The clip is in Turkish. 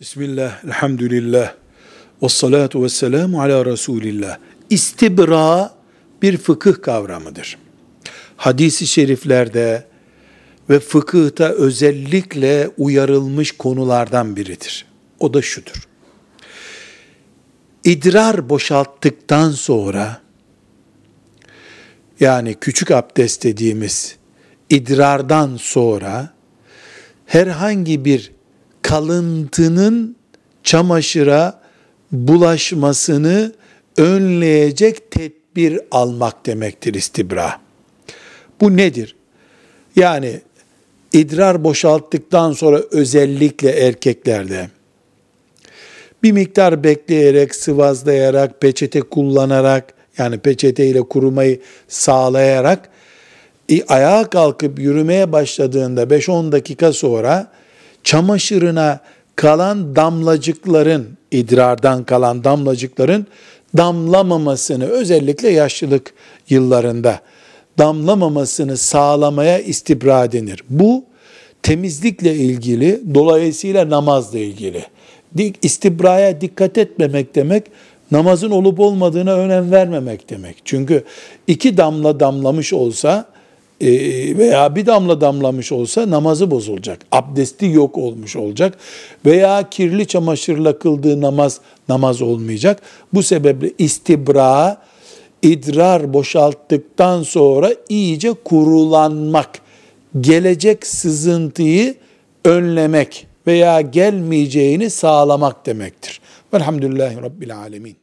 Bismillah, elhamdülillah, ve salatu ve selamu ala Resulillah. İstibra bir fıkıh kavramıdır. Hadis-i şeriflerde ve fıkıhta özellikle uyarılmış konulardan biridir. O da şudur. İdrar boşalttıktan sonra, yani küçük abdest dediğimiz idrardan sonra, herhangi bir kalıntının çamaşıra bulaşmasını önleyecek tedbir almak demektir istibra. Bu nedir? Yani idrar boşalttıktan sonra özellikle erkeklerde bir miktar bekleyerek, sıvazlayarak, peçete kullanarak yani peçete ile kurumayı sağlayarak ayağa kalkıp yürümeye başladığında 5-10 dakika sonra çamaşırına kalan damlacıkların, idrardan kalan damlacıkların damlamamasını özellikle yaşlılık yıllarında damlamamasını sağlamaya istibra denir. Bu temizlikle ilgili, dolayısıyla namazla ilgili. İstibraya dikkat etmemek demek, namazın olup olmadığına önem vermemek demek. Çünkü iki damla damlamış olsa, veya bir damla damlamış olsa namazı bozulacak. Abdesti yok olmuş olacak. Veya kirli çamaşırla kıldığı namaz namaz olmayacak. Bu sebeple istibra idrar boşalttıktan sonra iyice kurulanmak, gelecek sızıntıyı önlemek veya gelmeyeceğini sağlamak demektir. Velhamdülillahi Rabbil Alemin.